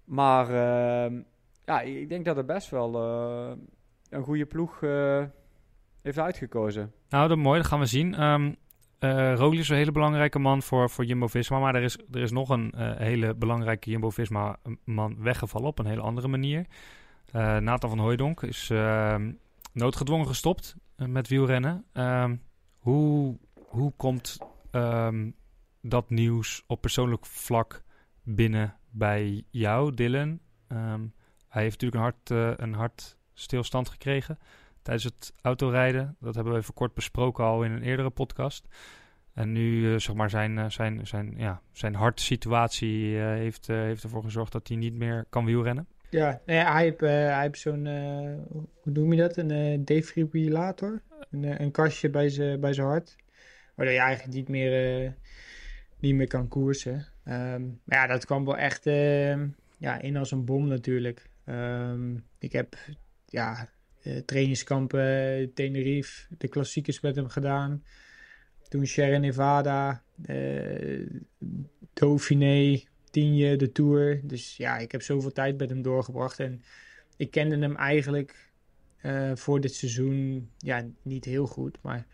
Maar ehm, ja, ik denk dat het best wel eh, een goede ploeg eh, heeft uitgekozen. Nou, dat mooi, dat gaan we zien. Roglic is een hele belangrijke man voor, voor Jumbo-Visma. Maar er is, er is nog een hele belangrijke Jumbo-Visma-man weggevallen op een hele andere manier. Nathan van Hooijdonk is ehm, noodgedwongen gestopt met wielrennen. Hoe, hoe komt ehm, dat nieuws op persoonlijk vlak binnen bij jou, Dylan? Ehm, hij heeft natuurlijk een hart, eh, een hartstilstand gekregen tijdens het autorijden. Dat hebben we even kort besproken al in een eerdere podcast. En nu, eh, zeg maar, zijn, eh, zijn, zijn, ja, zijn hartsituatie heeft, heeft ervoor gezorgd dat hij niet meer kan wielrennen. Ja, nee, hij heeft, hij heeft zo'n, hoe noem je dat? Een defibrillator. Een, een kastje bij zijn bij zijn hart. Waardoor je eigenlijk niet meer, eh, niet meer kan koersen. Ehm, maar ja, dat kwam wel echt eh, ja, in als een bom natuurlijk. Ehm, ik heb ja, eh, trainingskampen, eh, Tenerife, de klassiekers met hem gedaan. Toen Sierra Nevada, Dauphiné, Tienje, de Tour. Dus ja, ik heb zoveel tijd met hem doorgebracht. En ik kende hem eigenlijk voor dit seizoen ja, niet heel goed. Maar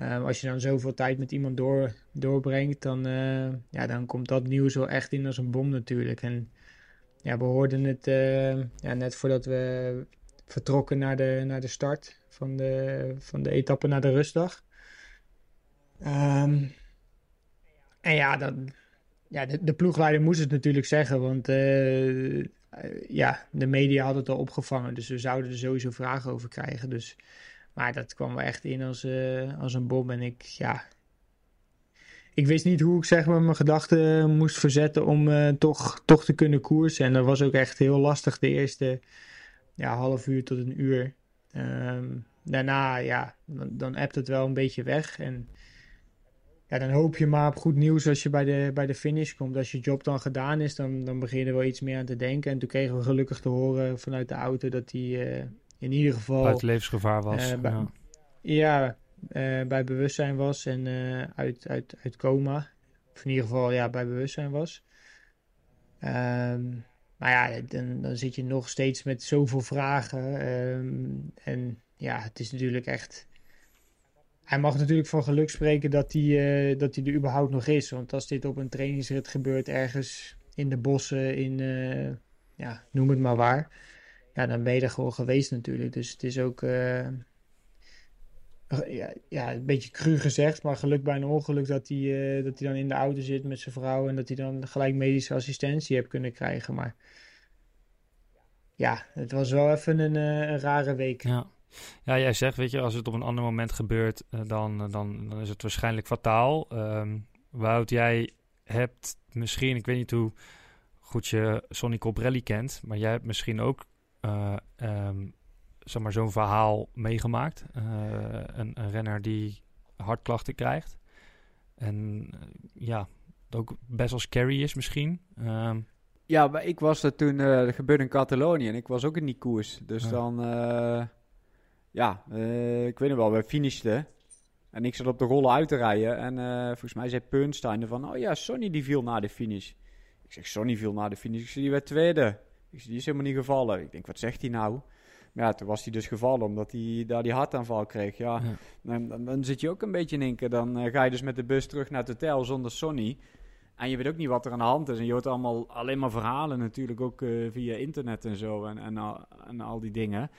eh, als je dan zoveel tijd met iemand door, doorbrengt, dan, eh, ja, dan komt dat nieuws wel echt in als een bom natuurlijk. En ja, we hoorden het eh, ja, net voordat we vertrokken naar de, naar de start van de, van de etappe naar de rustdag. Ehm, en ja, dan, ja de, de ploegleider moest het natuurlijk zeggen, want eh, ja, de media hadden het al opgevangen, dus we zouden er sowieso vragen over krijgen. Dus, maar dat kwam wel echt in als, eh, als een bom en ik, ja, ik wist niet hoe ik zeg maar mijn gedachten moest verzetten om eh, toch, toch te kunnen koersen. En dat was ook echt heel lastig de eerste ja, half uur tot een uur. Ehm, daarna, ja, dan, appt het wel een beetje weg. En ja, dan hoop je maar op goed nieuws als je bij de, bij de finish komt. Als je job dan gedaan is, dan, dan begin je er wel iets meer aan te denken. En toen kregen we gelukkig te horen vanuit de auto dat hij eh, in ieder geval... Buiten levensgevaar was. Eh, bij- ja. Ja, eh, bij bewustzijn was en eh, uit, uit, uit coma. Of in ieder geval ja, bij bewustzijn was. Ehm, maar ja, dan, dan zit je nog steeds met zoveel vragen. ehm, en ja, het is natuurlijk echt. Hij mag natuurlijk van geluk spreken dat hij, dat hij er überhaupt nog is. Want als dit op een trainingsrit gebeurt ergens in de bossen, in ja, noem het maar waar. Ja, dan ben je er gewoon geweest natuurlijk. Dus het is ook. eh, ja, ja, een beetje cru gezegd, maar geluk bij een ongeluk dat hij, eh, dat hij dan in de auto zit met zijn vrouw en dat hij dan gelijk medische assistentie heeft kunnen krijgen. Maar ja, het was wel even een, eh, een rare week. Ja. ja, jij zegt, weet je, als het op een ander moment gebeurt, dan, dan, dan is het waarschijnlijk fataal. Ehm Wout, jij hebt misschien, ik weet niet hoe goed je Sonny Colbrelli kent, maar jij hebt misschien ook ehm, zeg maar zo'n verhaal meegemaakt. Eh, een, een renner die hartklachten krijgt. En eh, ja, ook best wel scary is misschien. Ehm, Ja, maar ik was er toen, eh dat gebeurde in Catalonië en ik was ook in die koers. Dus Ja. dan, ja, ik weet nog wel, we finishten. En ik zat op de rollen uit te rijden. En volgens mij zei Peunstein van, oh ja, Sonny die viel na de finish. Ik zeg, Sonny viel na de finish. Ik zeg, die werd tweede. Ik die is helemaal niet gevallen. Ik denk, wat zegt hij nou? Maar ja, toen was hij dus gevallen omdat hij daar die hartaanval kreeg. Ja, Ja. Dan, dan, dan zit je ook een beetje in één keer. Dan eh, ga je dus met de bus terug naar het hotel zonder Sonny. En je weet ook niet wat er aan de hand is. En je hoort allemaal alleen maar verhalen natuurlijk, ook eh, via internet en zo. En, en, al, en al die dingen.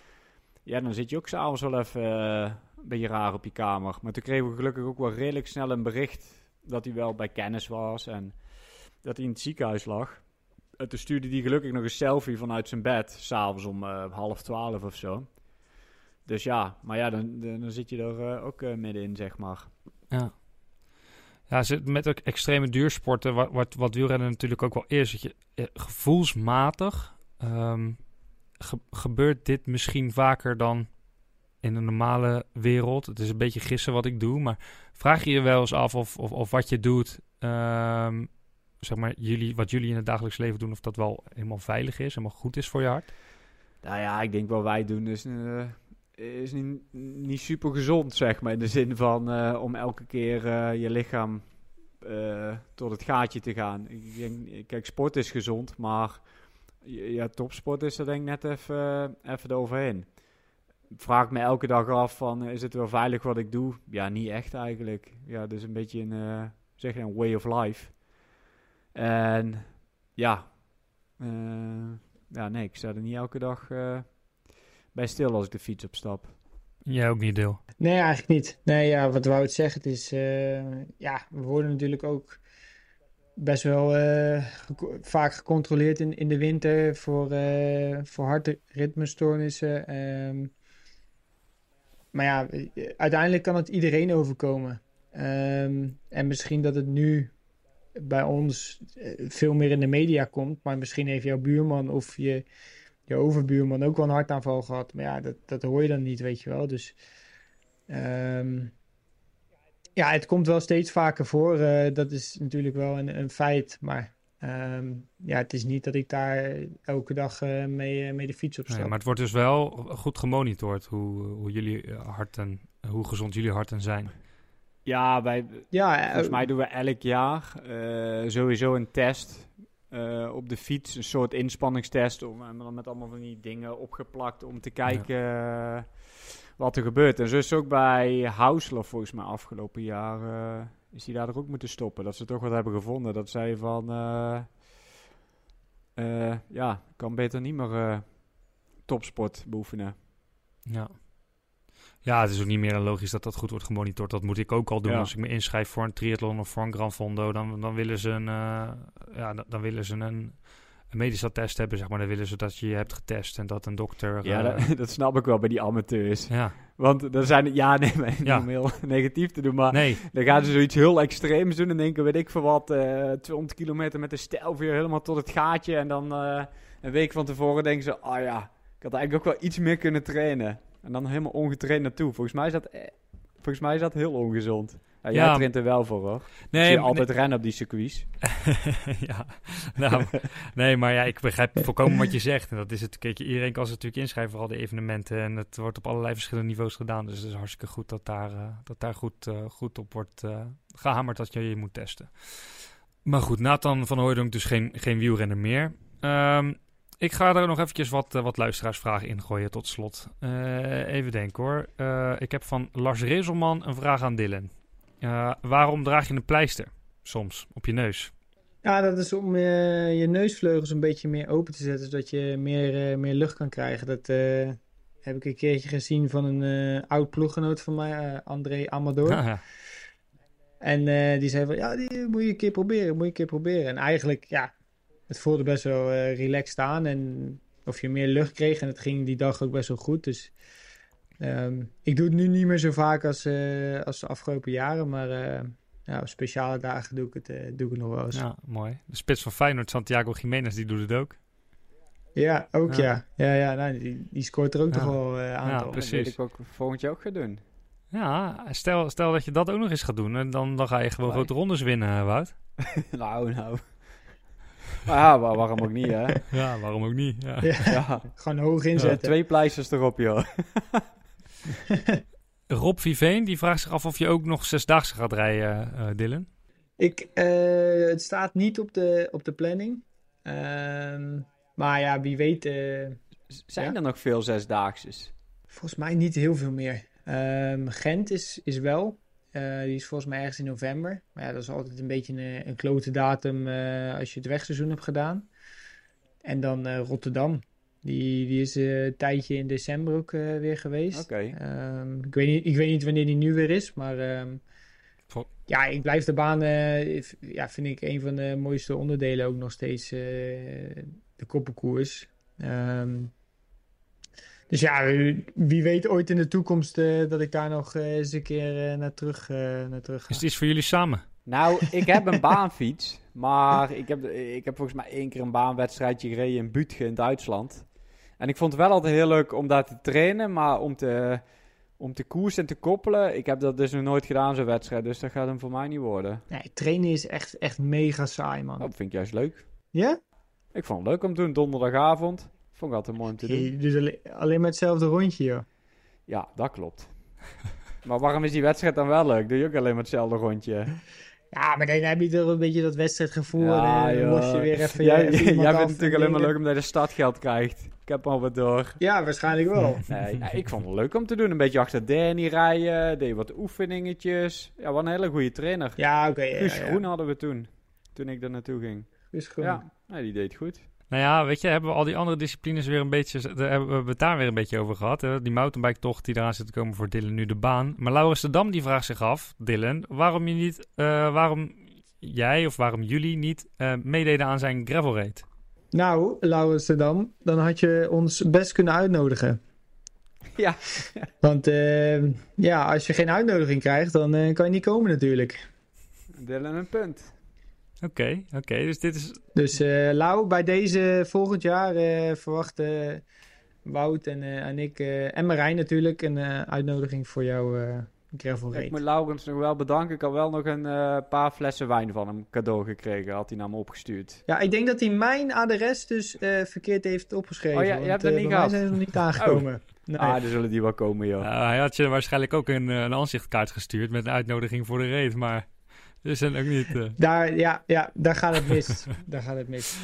Ja, dan zit je ook s'avonds wel even eh, een beetje raar op je kamer. Maar toen kregen we gelukkig ook wel redelijk snel een bericht dat hij wel bij kennis was. En dat hij in het ziekenhuis lag. En toen stuurde hij gelukkig nog een selfie vanuit zijn bed. S'avonds om eh, half twaalf of zo. Dus ja, maar ja, dan, dan, zit je er eh, ook eh, middenin, zeg maar. Ja. Ja, met ook extreme duursporten, wat, wat, wat natuurlijk ook wel is, dat je eh, gevoelsmatig ehm, ge- gebeurt dit misschien vaker dan in een normale wereld. Het is een beetje gissen wat ik doe, maar vraag je je wel eens af of, of, of wat je doet ehm, zeg maar, jullie, wat jullie in het dagelijks leven doen, of dat wel helemaal veilig is, helemaal goed is voor je hart? Nou ja, ik denk wat wij doen is, eh, is niet, niet super gezond, zeg maar. In de zin van eh, om elke keer eh, je lichaam tot het gaatje te gaan. Ik denk, kijk, sport is gezond, maar ja, topsport is er denk ik net even, even eroverheen. Vraag me elke dag af van, is het wel veilig wat ik doe? Ja, niet echt eigenlijk. Ja, dus een beetje een, zeg een way of life. En ja, eh, ja, nee, ik sta er niet elke dag eh, bij stil als ik de fiets opstap. Jij ook niet deel. Nee, eigenlijk niet. Nee, ja, wat wou het zeggen? Het is, eh, ja, we worden natuurlijk ook best wel eh, vaak gecontroleerd in, in de winter voor, eh voor hartritmestoornissen. Ehm, maar ja, uiteindelijk kan het iedereen overkomen. Ehm, en misschien dat het nu bij ons eh, veel meer in de media komt, maar misschien heeft jouw buurman of je, je overbuurman ook wel een hartaanval gehad. Maar ja, dat, dat hoor je dan niet, weet je wel. Dus ehm, ja, het komt wel steeds vaker voor. eh, dat is natuurlijk wel een, een feit. Maar ehm, ja, het is niet dat ik daar elke dag eh, mee, mee de fiets op stap. maar het wordt dus wel goed gemonitord hoe, hoe jullie harten, hoe gezond jullie harten zijn. Ja, wij, ja, eh, Volgens mij doen we elk jaar eh, sowieso een test eh, op de fiets. Een soort inspanningstest. Om, en dan met allemaal van die dingen opgeplakt om te kijken eh, wat er gebeurt. En zo is het ook bij Hausler volgens mij afgelopen jaar. eh, is die daar ook moeten stoppen. Dat ze toch wat hebben gevonden. Dat zij van... eh, eh, ja, kan beter niet meer eh, topsport beoefenen. Ja. Ja, het is ook niet meer dan logisch dat dat goed wordt gemonitord. Dat moet ik ook al doen Ja. als ik me inschrijf voor een triathlon of voor een Gran Fondo. Dan, dan willen ze een, eh, ja, dan, dan willen ze een, een medisch attest hebben, zeg maar. Dan willen ze dat je je hebt getest en dat een dokter... Ja, eh, dat, dat snap ik wel bij die amateurs. ja. Want er zijn... Ja, nee, maar Ja. om heel negatief te doen, maar... Nee, Dan gaan ze zoiets heel extreems doen en denken, weet ik veel wat, eh 200 kilometer met de stijlveer helemaal tot het gaatje. En dan een week van tevoren denken ze, oh ja, ik had eigenlijk ook wel iets meer kunnen trainen. En dan helemaal ongetraind naartoe. Volgens mij is dat, eh, volgens mij is dat heel ongezond. Ja, jij Ja. traint er wel voor hoor. nee, Zie je altijd rennen op die circuits. ja, nou, nee, maar ja, ik begrijp volkomen wat je zegt. En dat is het, kijk, iedereen kan zich natuurlijk inschrijven voor al die evenementen. En het wordt op allerlei verschillende niveaus gedaan. Dus het is hartstikke goed dat daar, eh, dat daar goed, eh, goed op wordt eh, gehamerd dat je je moet testen. Maar goed, Nathan van Hooydonk dus geen, geen wielrenner meer. Ehm, ik ga er nog eventjes wat, eh, wat luisteraarsvragen in gooien tot slot. Eh, even denken hoor. Eh, ik heb van Lars Rezelman een vraag aan Dylan. Waarom draag je een pleister soms op je neus? Ja, dat is om je neusvleugels een beetje meer open te zetten, zodat je meer, meer lucht kan krijgen. Dat heb ik een keertje gezien van een oud ploeggenoot van mij, André Amador. Ah, ja. En die zei van, ja, die moet je een keer proberen, moet je een keer proberen. En eigenlijk, ja, het voelde best wel eh, relaxed aan en of je meer lucht kreeg. En het ging die dag ook best wel goed. Dus ehm, ik doe het nu niet meer zo vaak als, eh, als de afgelopen jaren, maar eh, ja, op speciale dagen doe ik het, doe ik het nog wel eens. Ja, mooi. De spits van Feyenoord, Santiago Jiménez, die doet het ook. Ja, ook Ja. ja. Ja, ja, nou, die, die scoort er ook Ja. toch wel eh aantal. precies. Dat ik ook volgend jaar ook gaan doen. Ja, stel, stel dat je dat ook nog eens gaat doen. En dan, dan ga je gewoon grote rondes winnen, Wout. nou, nou. Maar ja, waar- waarom ook niet, hè? Ja, waarom ook niet? Ja. Ja, Ja, gewoon hoog inzetten. twee pleisters erop, joh. Rob Viveen, die vraagt zich af of je ook nog zesdaagse gaat rijden, eh Dylan. Ik, eh, het staat niet op de, op de planning. Ehm, maar ja, wie weet, eh, Zijn Ja? er nog veel zesdaagses? volgens mij niet heel veel meer. Ehm, Gent is, is wel. Eh, die is volgens mij ergens in november. Maar ja, dat is altijd een beetje een, een klote datum eh, als je het wegseizoen hebt gedaan. En dan eh, Rotterdam. Die, die is eh, een tijdje in december ook eh, weer geweest. Oké. Ehm, ik, weet niet, ik weet niet wanneer die nu weer is, maar ehm, ja, ik blijf de baan, eh, ja, vind ik een van de mooiste onderdelen ook nog steeds, eh, de koppenkoers. Ehm, dus ja, wie wie weet ooit in de toekomst eh, dat ik daar nog eh, eens een keer eh, naar, terug, eh, naar terug ga. Is het iets voor jullie samen? Nou, ik heb een baanfiets, maar ik heb, ik heb volgens mij één keer een baanwedstrijdje gereden in Bütgen in Duitsland. En ik vond het wel altijd heel leuk om daar te trainen, maar om te, om te koersen en te koppelen, ik heb dat dus nog nooit gedaan, zo'n wedstrijd. Dus dat gaat hem voor mij niet worden. Nee, trainen is echt, echt mega saai, man. Oh, dat vind ik juist leuk. Ja? Ik vond het leuk om te doen, donderdagavond. Vond ik altijd mooi om te doen. Dus alleen, alleen maar hetzelfde rondje, joh. Ja, dat klopt. maar waarom is die wedstrijd dan wel leuk? Doe je ook alleen maar hetzelfde rondje? Ja, maar dan heb je toch een beetje dat wedstrijdgevoel. Ja, en los je weer even... Jij, even en natuurlijk alleen maar leuk omdat je de startgeld krijgt. Ik heb al wat door. Ja, waarschijnlijk wel. Nee, ja, ik vond het leuk om te doen. Een beetje achter Danny rijden, deed wat oefeningetjes. Ja, wat een hele goede trainer. Ja, oké. ja, Guus ja. Groen hadden we toen, toen ik daar naartoe ging. Guus Groen. Ja, nee, die deed goed. Nou ja, weet je, hebben we al die andere disciplines weer een beetje... Daar hebben we het daar weer een beetje over gehad. Hè? Die mountainbike-tocht die eraan zit te komen voor Dylan nu de baan. Maar Laurens de Dam die vraagt zich af, Dylan... waarom je niet... eh, waarom jij of waarom jullie niet eh, meededen aan zijn gravel raid? Nou, Laurens de Dam, dan had je ons best kunnen uitnodigen. Ja. Want eh, ja, als je geen uitnodiging krijgt, dan eh, kan je niet komen natuurlijk. Dylan een punt. Oké, oké. dus dit is... Dus eh Lau, bij deze volgend jaar eh, verwachten Wout en, eh, en ik eh, en Marijn natuurlijk een eh, uitnodiging voor jouw eh gravel raid. Ik moet Laurens nog wel bedanken. Ik had wel nog een eh, paar flessen wijn van hem cadeau gekregen. Had hij naar me opgestuurd. Ja, ik denk dat hij mijn adres dus eh, verkeerd heeft opgeschreven. Oh ja, je hebt dat eh, niet gehad? zijn ze nog niet aangekomen. Nee. Ah, dan zullen die wel komen, joh. Nou, hij had je waarschijnlijk ook een, eh, een aanzichtkaart gestuurd met een uitnodiging voor de raid, maar... Dus zijn ook niet... eh, Daar, ja, ja, daar gaat het mis. daar gaat het mis.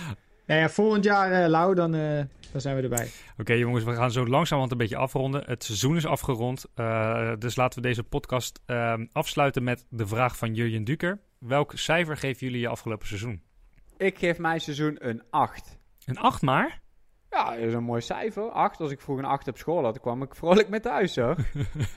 Nou ja, volgend jaar, eh Lau, dan, eh, dan zijn we erbij. Oké jongens, we gaan zo langzamerhand een beetje afronden. Het seizoen is afgerond, eh, dus laten we deze podcast ehm, afsluiten met de vraag van Jurjen Duker. Welk cijfer geven jullie je afgelopen seizoen? Ik geef mijn seizoen een 8. Een 8 maar? Ja, dat is een mooi cijfer. 8. Als ik vroeger een 8 op school had, kwam ik vrolijk met thuis, hoor.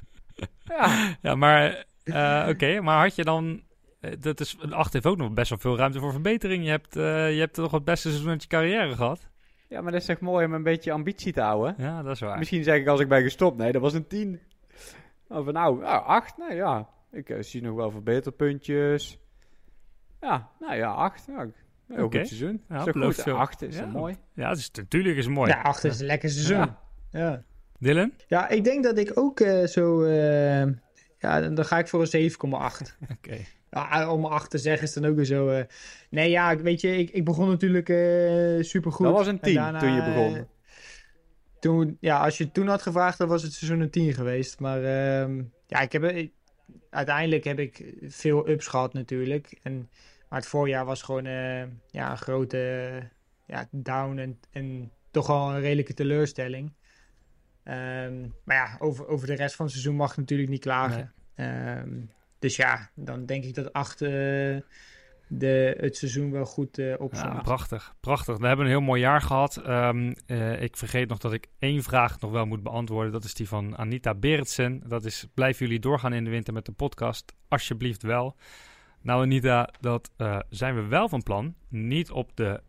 ja. Ja, maar eh, oké, maar had je dan... eh, dat is, een 8 heeft ook nog best wel veel ruimte voor verbetering. Je hebt, eh, je hebt toch het beste seizoen uit je carrière gehad? ja, maar dat is echt mooi om een beetje ambitie te houden. Ja, dat is waar. Misschien zeg ik als ik ben gestopt, nee, dat was een 10. Of nou, ja, 8. Nou ja, ik eh, zie nog wel verbeterpuntjes. Ja, nou ja, 8. Ja, heel Oké. goed seizoen. Ja, belooft goed. veel. 8 is Ja. mooi. Ja, het is, natuurlijk is het mooi. Ja, achter is een lekker seizoen. Ja. Ja. Dylan? Ja, ik denk dat ik ook eh, zo... ja, dan dan ga ik voor een 7,8. Oké. Ja, om 8 te zeggen is dan ook weer zo... eh, nee, ja, ik- weet je, ik, ik begon natuurlijk eh supergoed. Dat was een En 10 daarna, toen je begon. eh, toen, ja, als je toen had gevraagd, dan was het seizoen een 10 geweest. Maar ehm, ja, ik heb, ik- uiteindelijk heb ik veel ups gehad natuurlijk. En, maar het voorjaar was gewoon ja, een grote ja, down en, en toch wel een redelijke teleurstelling. Ehm, maar ja, over, over de rest van het seizoen mag ik natuurlijk niet klagen. Ehm, dus ja, dan denk ik dat 8 de, het seizoen wel goed eh Ja, opzond. prachtig, prachtig. We hebben een heel mooi jaar gehad. Ehm, eh, ik vergeet nog dat ik één vraag nog wel moet beantwoorden. Dat is die van Anita Berendsen. Dat is, blijven jullie doorgaan in de winter met de podcast? Alsjeblieft wel. Nou Anita, dat eh, zijn we wel van plan. Niet op de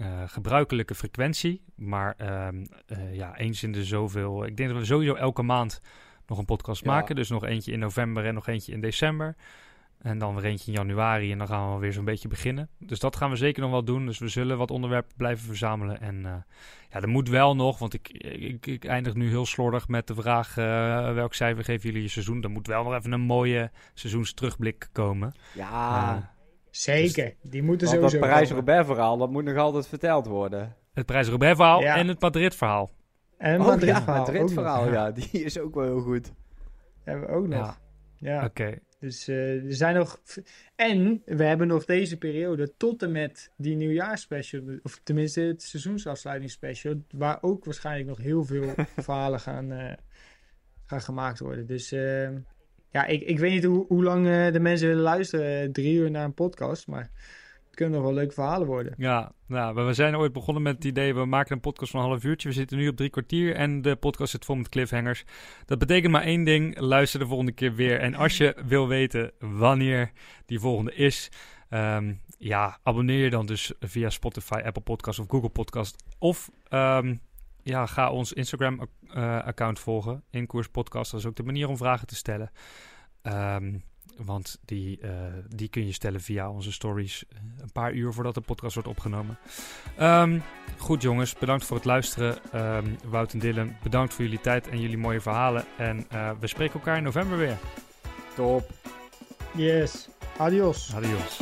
eh, gebruikelijke frequentie. Maar ehm, eh, ja, eens in de zoveel... Ik denk dat we sowieso elke maand nog een podcast Ja. maken. Dus nog eentje in november en nog eentje in december. En dan weer eentje in januari en dan gaan we weer zo'n beetje beginnen. Dus dat gaan we zeker nog wel doen. Dus we zullen wat onderwerpen blijven verzamelen. En eh, ja, er moet wel nog, want ik, ik, ik eindig nu heel slordig met de vraag... welk cijfer geven jullie je seizoen? Er moet wel nog even een mooie seizoensterugblik komen. Ja, Eh, Zeker, die moeten dat sowieso komen. Parijs-Roubaix verhaal, dat moet nog altijd verteld worden. het Prijs-Roubaix verhaal Ja. en het Madrid-verhaal. En een Oh, Madrid ja, verhaal. Madrid ook nog. verhaal, ja. ja. Die is ook wel heel goed. Hebben we ook nog. Ja, Ja. oké. Dus eh, er zijn nog. En we hebben nog deze periode tot en met die nieuwjaarsspecial. Of tenminste het seizoensafsluitingsspecial. Waar ook waarschijnlijk nog heel veel verhalen gaan, eh, gaan gemaakt worden. Dus eh, ja, ik, ik weet niet hoe, hoe lang eh, de mensen willen luisteren. eh, Drie uur naar een podcast. Maar het kunnen nog wel leuke verhalen worden. Ja, nou, we- we zijn ooit begonnen met het idee, we maken een podcast van een half uurtje. We zitten nu op drie kwartier en de podcast zit vol met cliffhangers. Dat betekent maar één ding, luister de volgende keer weer. En als je wil weten wanneer die volgende is, ehm, ja, abonneer je dan dus via Spotify, Apple Podcast of Google Podcast. Of ehm, ja, ga ons Instagram-account volgen, Inkoers Podcast. Dat is ook de manier om vragen te stellen. Ehm, want die, eh, die kun je stellen via onze stories een paar uur voordat de podcast wordt opgenomen. Ehm, goed jongens, bedankt voor het luisteren. Ehm, Wout en Dylan, bedankt voor jullie tijd en jullie mooie verhalen. En we spreken elkaar in november weer. Top. Yes. Adios. Adios.